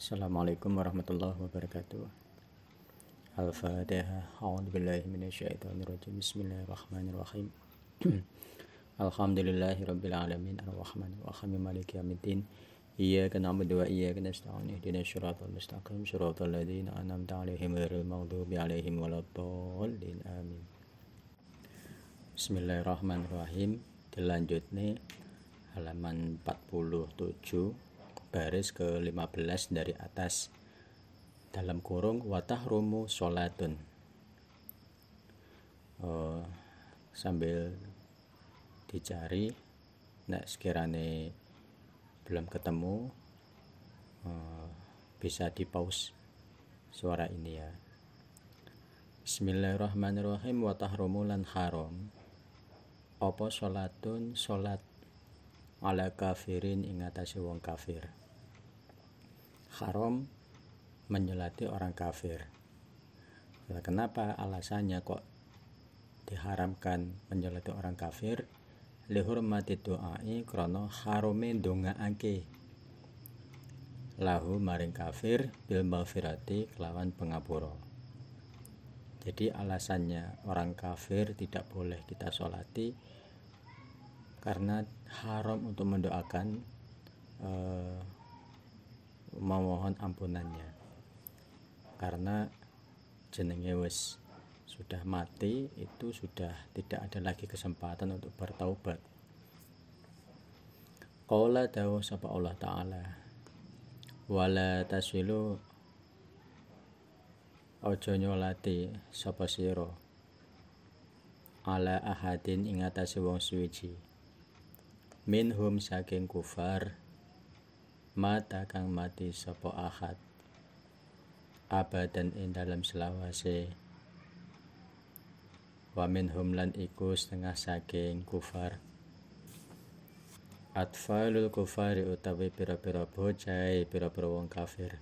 Assalamualaikum warahmatullahi wabarakatuh. Al-Fatihah. A'udzubillahi minasyaitonirrajim. Bismillahirrahmanirrahim. Alhamdulillahi rabbil alamin arrahmanir rahim maliki yaumiddin. Iyyaka na'budu wa iyyaka nasta'in ihdinas siratal mustaqim siratal ladzina an'amta 'alaihim ghairil maghdubi alaihim waladdallin. Amin. Bismillahirrahmanirrahim. Dilanjutne halaman 47 baris ke-15 dari atas. Dalam kurung watah rumu sholatun oh, sambil dicari nah sekiranya belum ketemu oh, bisa di pause suara ini ya. Bismillahirrahmanirrahim watah rumu lan haram apa sholatun sholat ala kafirin ingatasi wong kafir haram menyolati orang kafir. Nah, kenapa alasannya kok diharamkan menyolati orang kafir? Lihurmati doai krono harume ake lahu maring kafir bil maghfirati kelawan pengapura jadi alasannya orang kafir tidak boleh kita sholati karena haram untuk mendoakan uh, memohon ampunannya. Karena jenenge wis sudah mati itu sudah tidak ada lagi kesempatan untuk bertaubat. Qala dawu sapa Allah taala wala tasilu ojo nyolati sapa sira? Ala ahadin ing atase wong suwiji minhum saking kufar mata kang mati sapa ahad? Abadan ing dalam selawase. Wa minhum lan iku setengah saking kufar. Atfalul kufari utawi pira-pira bocah pira-pira wong kafir.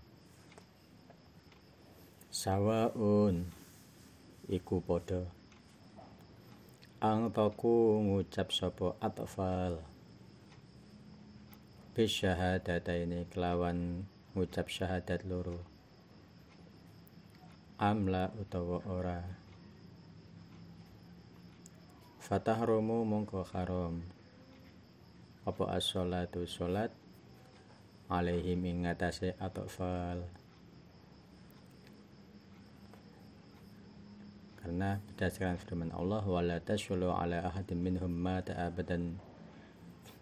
Sawaun iku padha. Ang taku ngucap sapa atfal ini kelawan ngucap syahadat loro. Amla utawa ora. Fatahrumu mongko haram. Apa as-sholatu sholat alaihim ing ngatasé atofal karena berdasarkan firman Allah wala tasyulu ala ahadin minhum mata abadan.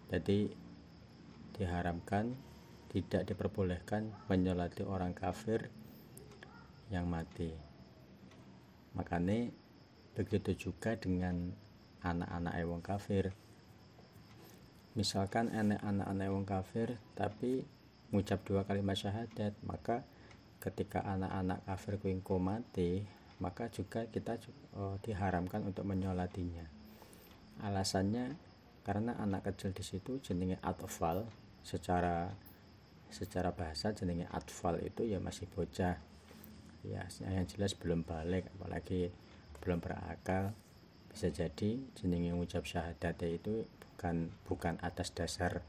Jadi diharamkan tidak diperbolehkan menyolati orang kafir yang mati. Makanya begitu juga dengan anak-anak wong kafir. Misalkan anak-anak wong kafir tapi mengucap dua kalimat syahadat maka ketika anak-anak kafir kuingko mati maka juga kita oh, diharamkan untuk menyolatinya. Alasannya karena anak kecil di situ jenenge atfal secara secara bahasa jenenge atfal itu ya masih bocah. Ya yang jelas belum balik apalagi belum berakal. Bisa jadi jenenge ucap syahadat itu bukan bukan atas dasar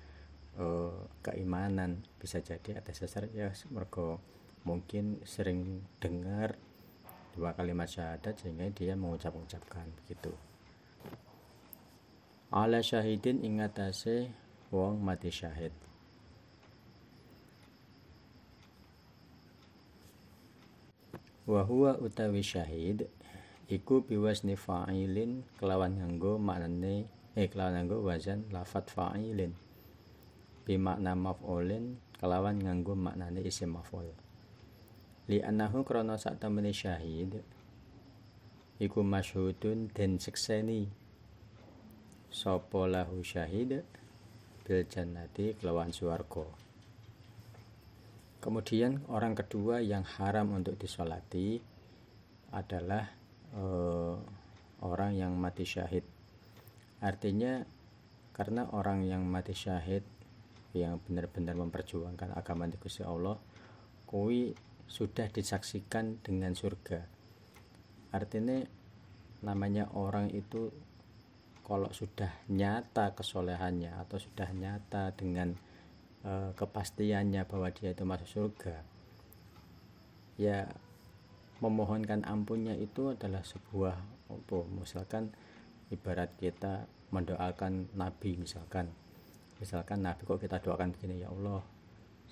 uh, keimanan. Bisa jadi atas dasar ya mergo mungkin sering dengar dua kalimat syahadat sehingga dia mengucap-ucapkan begitu. Ala syahidin ingatase wong mati syahid wa huwa utawi syahid iku biwasni fa'ilin kelawan nganggo maknane eh kelawan nganggo wazan lafat fa'ilin. Bi makna maf'ulin kelawan nganggo maknane isim maf'ul. Li annahu krana sak temene syahid iku masyhudun den sekseni. Sapa lahu syahid? Bil jannati kelawan swarga Kemudian orang kedua yang haram untuk disolati adalah uh, orang yang mati syahid. Artinya karena orang yang mati syahid yang benar-benar memperjuangkan agama di Gusti Allah, kui sudah disaksikan dengan surga. Artinya namanya orang itu kalau sudah nyata kesolehannya atau sudah nyata dengan e, kepastiannya bahwa dia itu masuk surga ya memohonkan ampunnya itu adalah sebuah apa? Misalkan ibarat kita mendoakan nabi misalkan. Misalkan nabi kok kita doakan begini ya Allah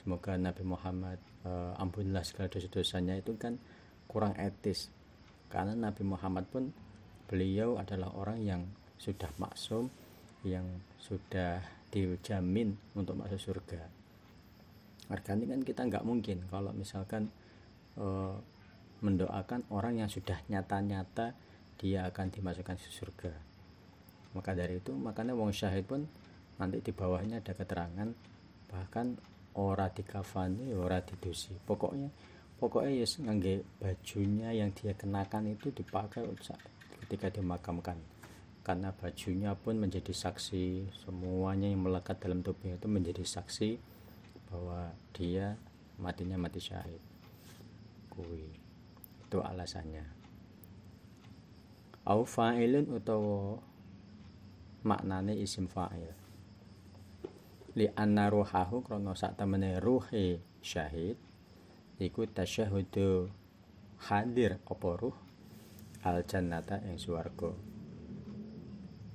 semoga Nabi Muhammad uh, ampunilah segala dosa-dosanya itu kan kurang etis. Karena Nabi Muhammad pun beliau adalah orang yang sudah maksum yang sudah dijamin untuk masuk surga. Artinya kan kita nggak mungkin kalau misalkan uh, mendoakan orang yang sudah nyata-nyata dia akan dimasukkan ke surga. Maka dari itu makanya wong syahid pun nanti di bawahnya ada keterangan bahkan ora dikafani ora didusi pokoknya pokoknya ya yes, ngangge bajunya yang dia kenakan itu dipakai ketika dimakamkan karena bajunya pun menjadi saksi semuanya yang melekat dalam tubuhnya itu menjadi saksi bahwa dia matinya mati syahid. Kui. Itu alasannya. Au fa'ilun utawa maknane isim fa'il. Li anna ruhahu krana sak temene ruhe syahid iku tasyahudu hadir apa ruh? Al jannata ing swarga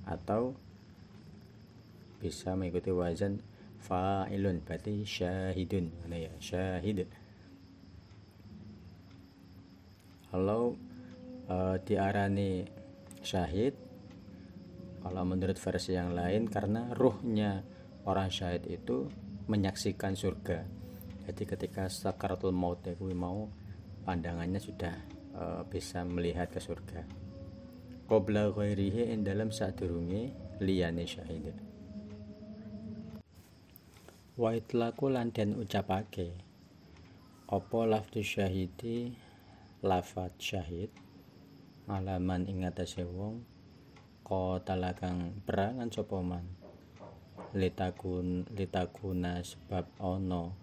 atau bisa mengikuti wazan fa'ilun berarti syahidun mana ya? Syahid. Kalau uh, diarani syahid kalau menurut versi yang lain karena ruhnya orang syahid itu menyaksikan surga. Jadi ketika sakaratul maut ya mau pandangannya sudah uh, bisa melihat ke surga qabla ghairihi in dalam sadurunge liyane syahid. Wa itlaku lan den ucapake apa lafdu syahidi lafat syahid? Alaman ing atase wong qatala kang perangan sapa man? Litakun litakuna sebab ono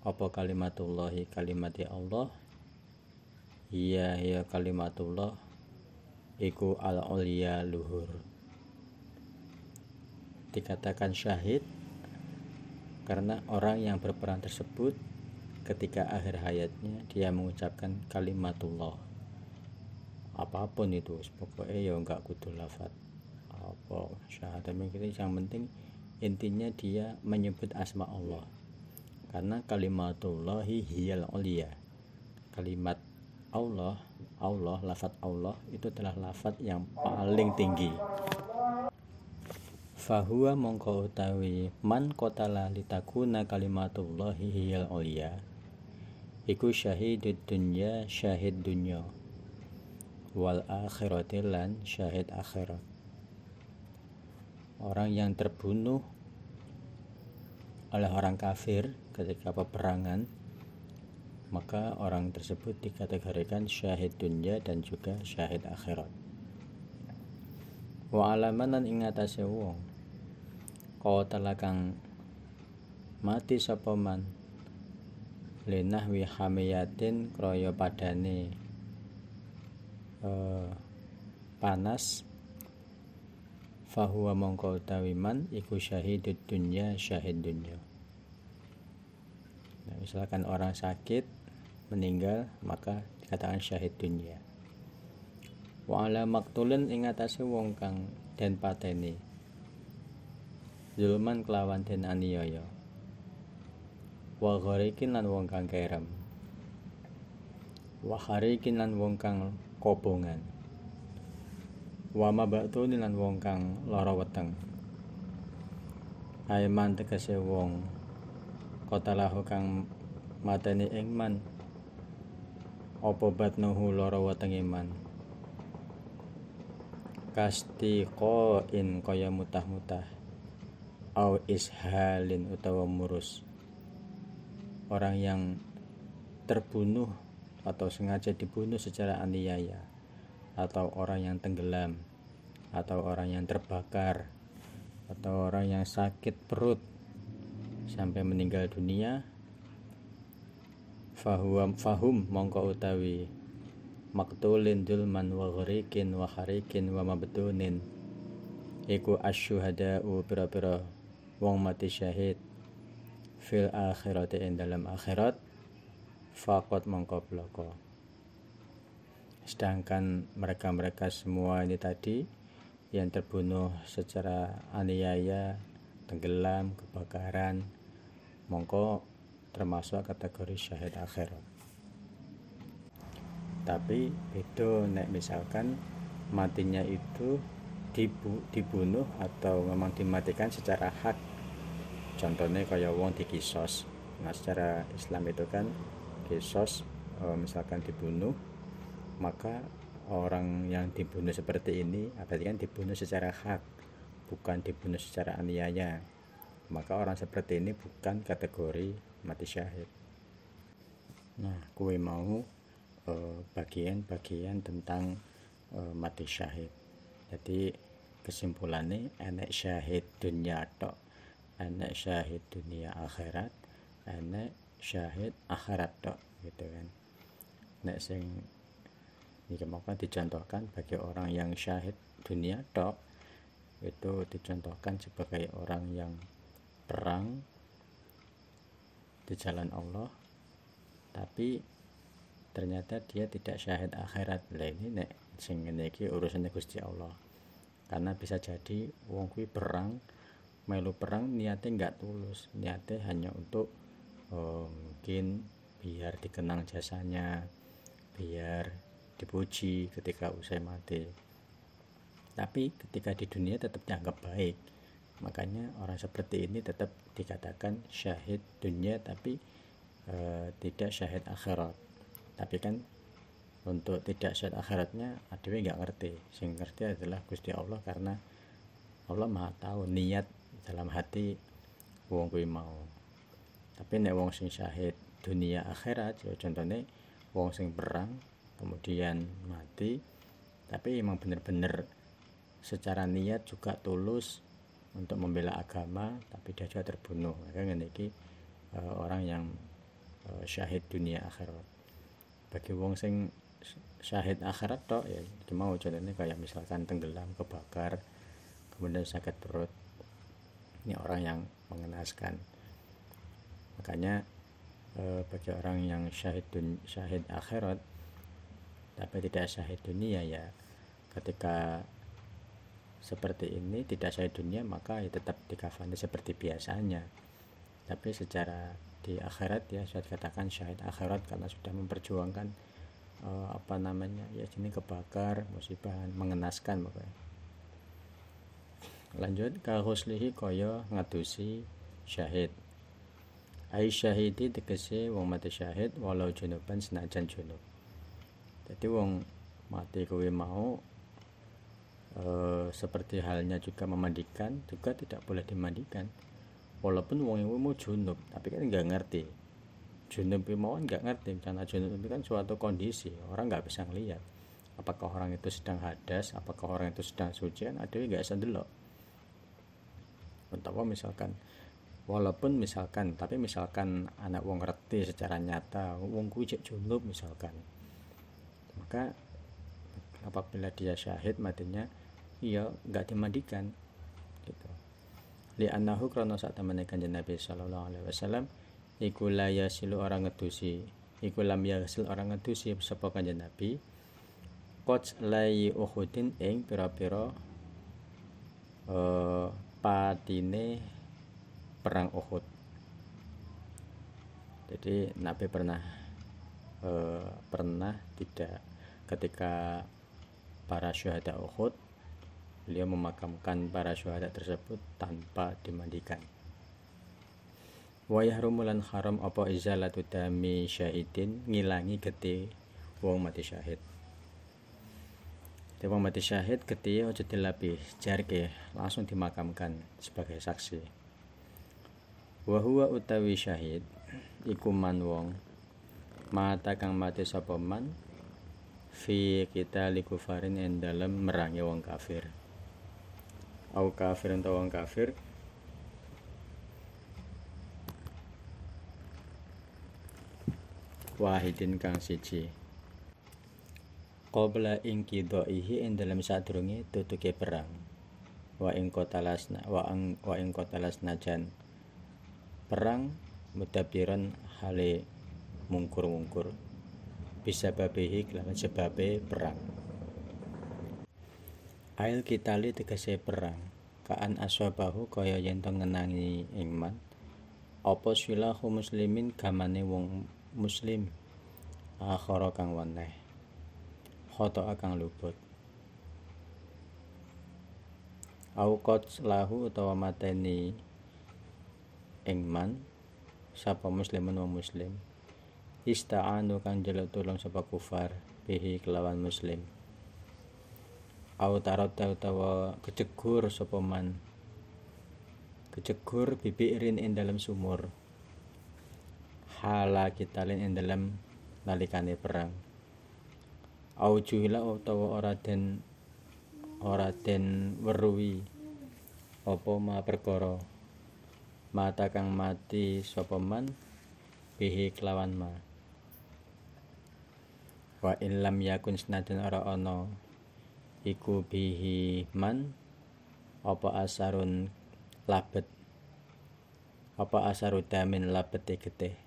apa kalimatullahi kalimati Allah? Iya ya kalimatullah iku al ulia luhur. Dikatakan syahid karena orang yang berperan tersebut ketika akhir hayatnya dia mengucapkan kalimatullah. Apa pun itu pokoknya ya enggak kudu lafat apa syahadat yang penting intinya dia menyebut asma Allah. Karena kalimatullahi hiyal ulia kalimat Allah Allah lafat Allah itu adalah lafat yang paling tinggi. Fahuwa mongko utawi man kotala litakuna kalimatullahi hiyal ulia iku syahidud dunya syahid dunya. Wal akhiratilan syahid akhirat. Orang yang terbunuh oleh orang kafir ketika peperangan maka orang tersebut dikategorikan syahid dunia dan juga syahid akhirat. Wa alamanan ingatase wong. Kau telakang mati sopoman lenah wi hamiyatin kroyo padane eh, panas. Fahuwa mongko utawi man iku syahidud dunya syahid dunya. Nah, misalkan orang sakit meninggal maka dikatakan syahid dunya wa ala maktulun ing atase wong kang den pateni. Zulman kelawan den aniaya. Wa gharikin lan wong kang kerem. Wa harikin lan wong kang kobongan. Wa mabatu lan wong kang lara weteng. Aiman tegese wong kotalahu kang mateni ing man apa batnuhu lara weteng iman? Kasti in kaya mutah-mutah. Au ishalin utawa murus. Orang yang terbunuh atau sengaja dibunuh secara aniaya. Atau orang yang tenggelam. Atau orang yang terbakar. Atau orang yang sakit perut. Sampai meninggal dunia fahuam fahum mongko utawi maktulin dulman wa gharikin wa harikin wa mabtunin. Iku asyuhada'u pira-pira wong mati syahid fil akhirati ing dalam akhirat fakot mongko bloko. Sedangkan mereka-mereka semua ini tadi yang terbunuh secara aniaya tenggelam kebakaran mongko termasuk kategori syahid akhirat tapi itu nek misalkan matinya itu dibu, dibunuh atau memang dimatikan secara hak contohnya kayak wong dikisos nah secara Islam itu kan kisos e, misalkan dibunuh maka orang yang dibunuh seperti ini berarti kan dibunuh secara hak bukan dibunuh secara aniaya maka orang seperti ini bukan kategori mati syahid. Nah kue mau Eh, bagian-bagian tentang uh, mati syahid. Jadi kesimpulannya enek syahid dunia tok enek syahid dunia akhirat enek syahid akhirat tok gitu kan. Nek sing ini maka dicontohkan bagi orang yang syahid dunia tok itu dicontohkan sebagai orang yang perang di jalan Allah tapi ternyata dia tidak syahid akhirat. Lah ini nek sing ngene urusane Gusti Allah. Karena bisa jadi wong kuwi perang melu perang niatnya nggak tulus. Niatnya hanya untuk oh, mungkin biar dikenang jasanya biar dipuji ketika usai mati. Tapi ketika di dunia tetap dianggap baik makanya orang seperti ini tetap dikatakan syahid dunia tapi e, tidak syahid akhirat. Tapi kan untuk tidak syahid akhiratnya adewe nggak ngerti. Sing ngerti adalah Gusti Allah karena Allah maha tahu niat dalam hati wong kuwi mau. Tapi nek wong sing syahid dunia akhirat ya contohnya wong sing perang kemudian mati tapi emang bener-bener secara niat juga tulus untuk membela agama tapi dia juga terbunuh. Maka ini uh, orang yang uh, syahid dunia akhirat. Bagi wong sing syahid akhirat tok ya mau contohnya kayak misalkan tenggelam kebakar kemudian sakit perut. Ini orang yang mengenaskan. Makanya eh, bagi orang yang syahid dun, syahid akhirat tapi tidak syahid dunia ya ketika seperti ini tidak syahid dunia maka ya tetap dikafani seperti biasanya. Tapi secara di akhirat ya saya katakan syahid akhirat karena sudah memperjuangkan uh, apa namanya ya sini kebakar musibah mengenaskan pokoknya. Lanjut kahuslihi koyo ngatusi syahid. Ai syahidi tegese wong mati syahid walau junuban senajan junub. Jadi wong mati kowe mau e, seperti halnya juga memandikan juga tidak boleh dimandikan. Walaupun wong yang mau junub tapi kan nggak ngerti. Junub mau nggak ngerti karena junub itu kan suatu kondisi orang nggak bisa ngelihat apakah orang itu sedang hadas apakah orang itu sedang suci kan ada nggak bisa Entah misalkan walaupun misalkan tapi misalkan anak wong ngerti secara nyata wong kuwi junub misalkan. Maka apabila dia syahid matinya iya nggak dimandikan gitu. Li'annahu krana sak temene kanjeng Nabi sallallahu alaihi wasallam iku la yasilu orang ngedusi iku lam yasil orang ngedusi sapa kanjeng Nabi. Qad lai uhudin ing pira-pira uh, patine perang Uhud. Jadi Nabi pernah uh, pernah tidak ketika para syuhada Uhud beliau memakamkan para syuhada tersebut tanpa dimandikan. Wa yahrumulan haram apa izalatu dami syahidin ngilangi geti wong mati syahid. Wong mati syahid geti aja dilapi jarke langsung dimakamkan sebagai saksi. Wa huwa utawi syahid iku man wong mata kang mati sapa man fi kita likufarin en dalam merangi wong kafir. Au kafir atau orang kafir. Wahidin kang siji. Qabla ing kidaihi ing dalam sadurunge tutuke perang. Wa ing kotalasna wa ang wa ing kotalasna jan perang mudabiran hale mungkur-mungkur bisa babihi kelawan sebabe perang. Ail kitali tegese perang. Kaan aswabahu kaya yen ngenangi iman. Apa silahu muslimin gamane wong muslim. Akhara kang weneh khoto kang luput. Au lahu utawa mateni ingman sapa muslimun wong muslim ista'anu kang jeluk tulung sapa kufar bihi kelawan muslim. Au tarata utawa kejegur sapa man. Kejegur bibirin ing dalam sumur. Hala kitalin ing dalam nalikane perang. Au juhila utawa ora den ora den weruhi apa ma perkara. Mata kang mati sapa man bihi kelawan ma wa illam yakun senajan ora ana iku bihi man apa asarun labet apa asaru damin labete getih.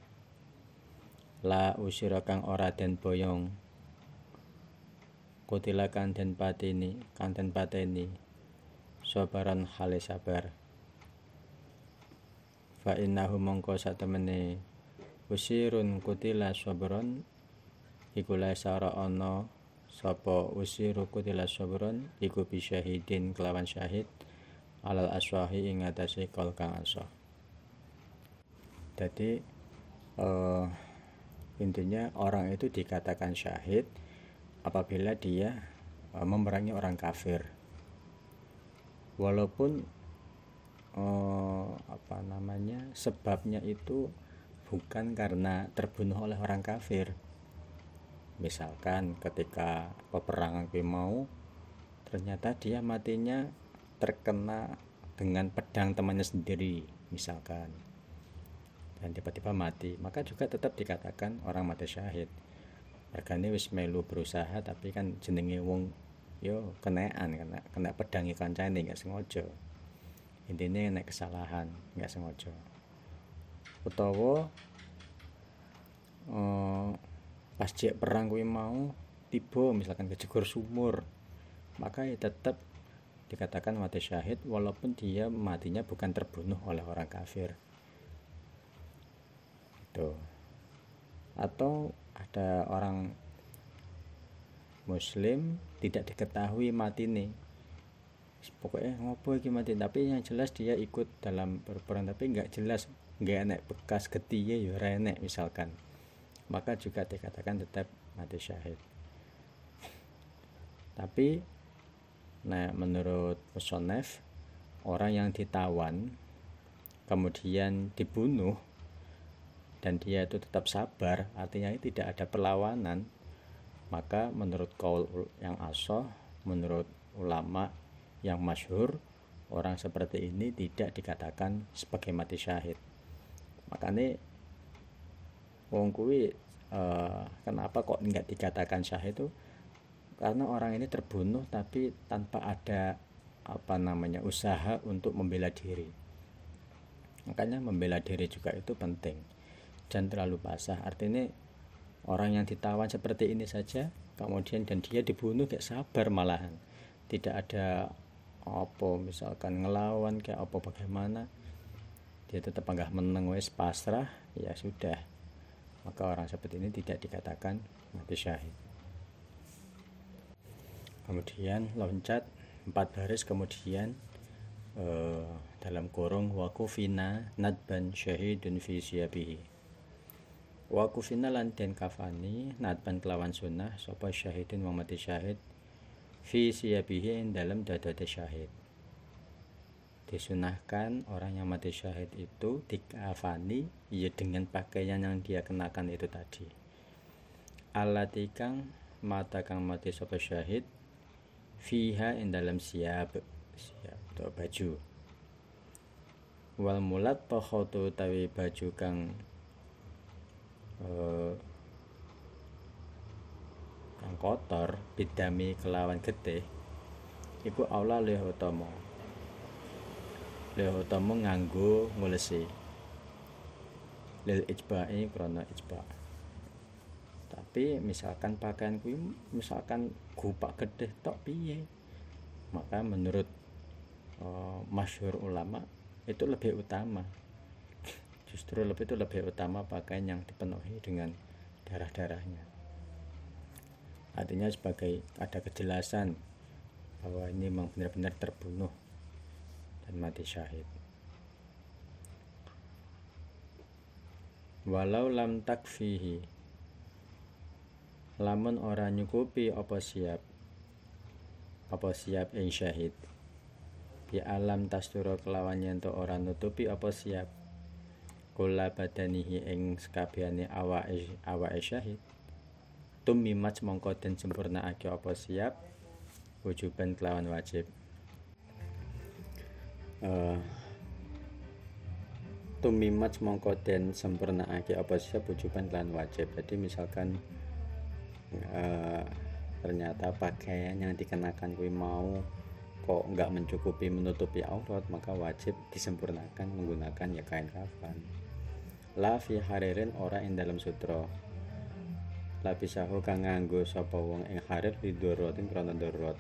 La usira kang ora den boyong. Kutila kang pateni kang pateni sabaran hale sabar. Fa innahu mongko satemene usirun kutila sabron iku la sara ana sapa usiru kutila sabron iku bisyahidin kelawan syahid alal aswahi ing atase kol kang asah. Jadi uh, intinya orang itu dikatakan syahid apabila dia uh, memerangi orang kafir. Walaupun uh, apa namanya sebabnya itu bukan karena terbunuh oleh orang kafir misalkan ketika peperangan mau ternyata dia matinya terkena dengan pedang temannya sendiri misalkan. Dan tiba-tiba mati maka juga tetap dikatakan orang mati syahid. Regane wis melu berusaha tapi kan jenenge wong yo kenaan kena kena pedang kancane nggak sengaja. Intinya nek kesalahan nggak sengaja. Utawa uh, pas cek perang mau tiba misalkan kejegur sumur. Maka ya tetap dikatakan mati syahid walaupun dia matinya bukan terbunuh oleh orang kafir. Itu atau ada orang muslim tidak diketahui mati nih pokoknya ngopo iki mati tapi yang jelas dia ikut dalam berperang tapi nggak jelas nggak enek bekas getiye ya renek misalkan maka juga dikatakan tetap mati syahid. Tapi nah menurut Musonef orang yang ditawan kemudian dibunuh dan dia itu tetap sabar artinya tidak ada perlawanan maka menurut kaul yang asoh menurut ulama yang masyhur orang seperti ini tidak dikatakan sebagai mati syahid. Makanya wong kuwi uh, kenapa kok nggak dikatakan syahid itu? Karena orang ini terbunuh tapi tanpa ada apa namanya usaha untuk membela diri. Makanya membela diri juga itu penting. Dan terlalu basah. Artinya orang yang ditawan seperti ini saja kemudian dan dia dibunuh kayak sabar malahan. Tidak ada apa misalkan ngelawan kayak apa bagaimana dia tetap enggak menang wes pasrah ya sudah maka orang seperti ini tidak dikatakan mati syahid. Kemudian loncat empat baris kemudian eh, dalam kurung wakufina nadban syahidun fi siyabihi. Wakufina lan den kafani nadban kelawan sunnah sapa syahidun wong mati syahid fi siyabihi dalam dadate syahid disunahkan orang yang mati syahid itu dikafani ya dengan pakaian yang dia kenakan itu tadi. Alatikang mata kang mati sapa syahid fiha in dalam siap siap atau baju. Wal mulat pakhotu tawi baju kang uh, kang kotor bidami kelawan getih iku aula lih utama lih utama nganggo ngulesi lil ijba'i krana ijba' tapi misalkan pakaian kuwi misalkan gupak gede tok piye? Maka menurut uh, masyhur ulama itu lebih utama. Justru lebih itu lebih utama pakaian yang dipenuhi dengan darah-darahnya. Artinya sebagai ada kejelasan bahwa ini memang benar-benar terbunuh dan mati syahid. Walau lam takfihi lamun ora nyukupi apa siap apa siap ing syahid. Bi alam tastura kelawan yen ora nutupi apa siap kula badanihi ing sekabehane awake awake syahid. Tumimat mongko den sempurnakake apa siap wujuban kelawan wajib uh, tumimat mongko den sempurnakake apa siap wujuban kelawan wajib. Jadi misalkan uh, ternyata pakaian yang dikenakan kui mau kok nggak mencukupi menutupi aurat maka wajib disempurnakan menggunakan ya kain kafan la fi haririn ora ing dalam sutra. Lapisahu kang nganggo sapa wong ing harir lidorotin krana darurat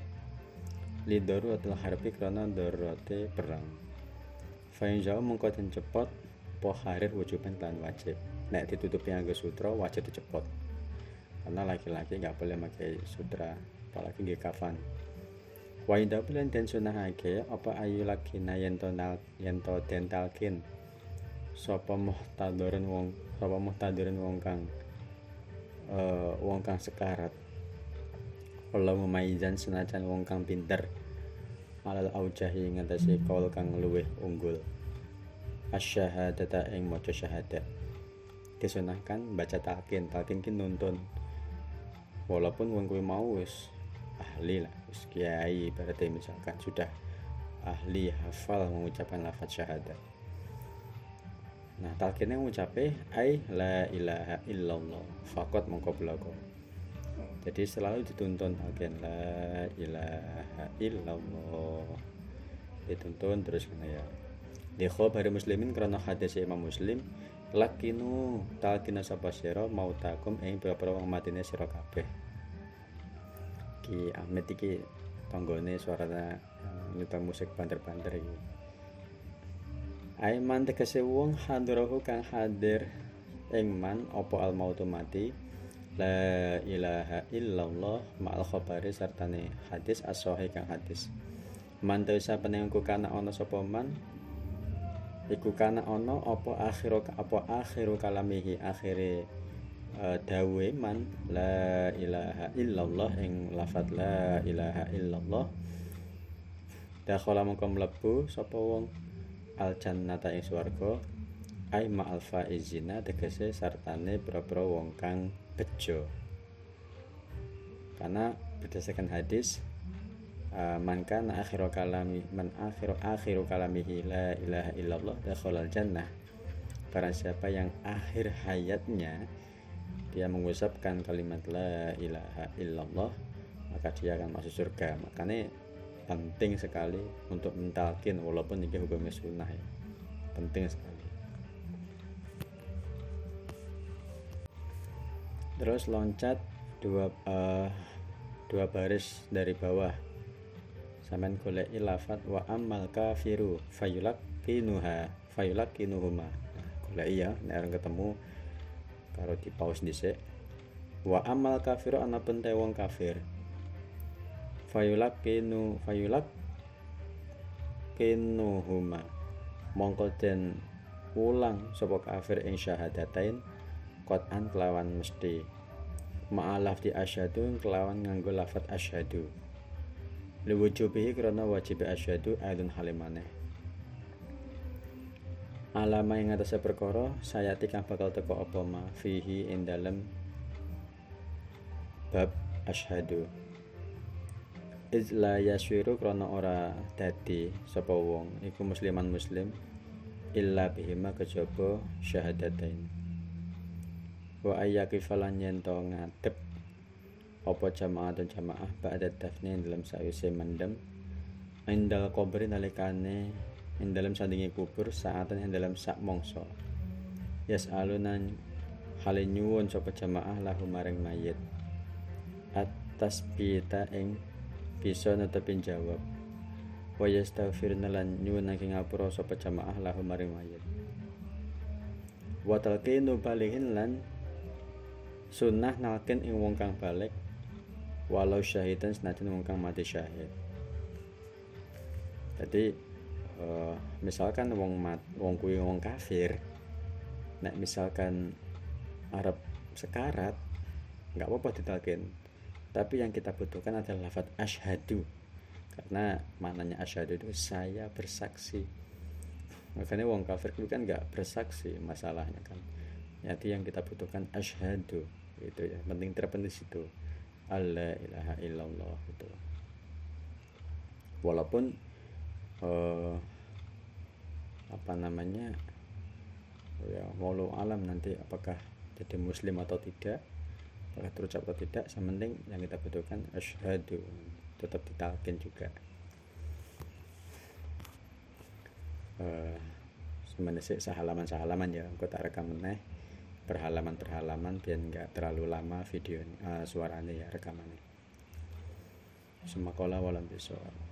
lidorotil harbi krana darurate perang. Fain jauh mengko cepot po harir wujuban lan wajib. Nek ditutupi nganggo sutra wajib dicepot. Karena laki-laki nggak boleh pakai sutra apalagi nggak kafan. Wa inda bulan den apa ayu lagi na yento yento dentalkin sapa muhtadirin wong sapa muhtadirin wong kang uh, wong kang sekarat Allah memayizan senajan wong kang pinter alal aujahi ngatasi kaul kang luweh unggul. Asyhadata ing maca syahadat. Disunahkan baca talqin talqin ki nuntun. Walaupun wong kuwi mau wis ahli lah wis kiai berarti misalkan sudah ahli hafal mengucapkan lafaz syahadat. Nah, talqinnya ngucape ai la ilaha illallah. Fakot belago. Jadi selalu dituntun talqin la ilaha illallah. Dituntun terus kena ya. Di khabari muslimin karena hadis Imam Muslim lakinu talqina sapa sira mautakum ing pira-pira wong matine sira kabeh. Ki Ahmed iki tanggone suaranya nyetel musik banter-banter iki. Aiman tegese wong hadrohu kang hadir ing man apa al mautu mati la ilaha illallah ma'al khabari sartane hadis as kang hadis. Man sa penengku kana ana man? Iku kana ana apa akhiru apa akhiru kalamihi? Akhire uh, dawe man la ilaha illallah ing lafat la ilaha illallah. Dakhala mongko mlebu sapa wong? Al jannata ing swarga ai ma al faizina tegese sartane boro-boro wong kang bejo. Karena berdasarkan hadis uh, man kana akhiru kalami man akhiru akhiru kalamihi la ilaha illallah dakhalal jannah. Para siapa yang akhir hayatnya dia mengucapkan kalimat la ilaha illallah maka dia akan masuk surga. Makanya penting sekali untuk mentalkin walaupun ini hukumnya sunnah ya. Penting sekali terus loncat dua uh, dua baris dari bawah. Sampean golek lafat wa amal kafiru fayulak kinuha fayulak kinuhuma nah, golek ya nek ketemu karo di pause dhisik. Wa amal kafiru ana pente wong kafir. Fayulak kenu fayulak huma mongko den ulang sapa kafir ing syahadatain an kelawan mesti. Ma'alaf di asyhadu kelawan nganggo lafat asyhadu. Liwujubihi krana wajib asyhadu aidun halimane alama yang atasnya perkara saya tikang bakal teko apa ma? Fihi ing bab asyhadu. Izla yaswiru krana ora dadi sapa wong iku musliman muslim illa bihima kejaba syahadatain wa ayyaki falan yen to ngadep apa jamaah dan jamaah ba'da dafni dalam sawise mendem. Indal kubri nalikane ing dalam sandingi kubur saatan ing dalam sak mongso yes alunan hale nyuwun sapa jamaah lahu maring mayit. Atas pita ing bisa netepin jawab. Wa yastaghfirna lan nyuwunake ngapura sapa jamaah lahu maring mayit. Wa talqinu balihin lan sunnah nalkin ing wong kang balik walau syahidan senajan wong kang mati syahid. Jadi uh, misalkan wong mat wong kuwi wong kafir nek misalkan Arab sekarat nggak apa-apa ditalkin tapi yang kita butuhkan adalah lafat ashadu karena maknanya ashadu itu saya bersaksi. Makanya wong kafir itu kan nggak bersaksi masalahnya kan. Jadi yang kita butuhkan ashadu itu ya penting terpenting situ. Allah ilaha illallah itu walaupun eh, apa namanya ya walau alam nanti apakah jadi muslim atau tidak apakah terucap atau tidak yang penting yang kita butuhkan ashadu tetap ditalkin juga. Uh, sebenarnya sih sehalaman sehalaman ya aku tak rekam meneh berhalaman biar nggak terlalu lama video uh, suaranya ya rekamannya. Semakola walam besok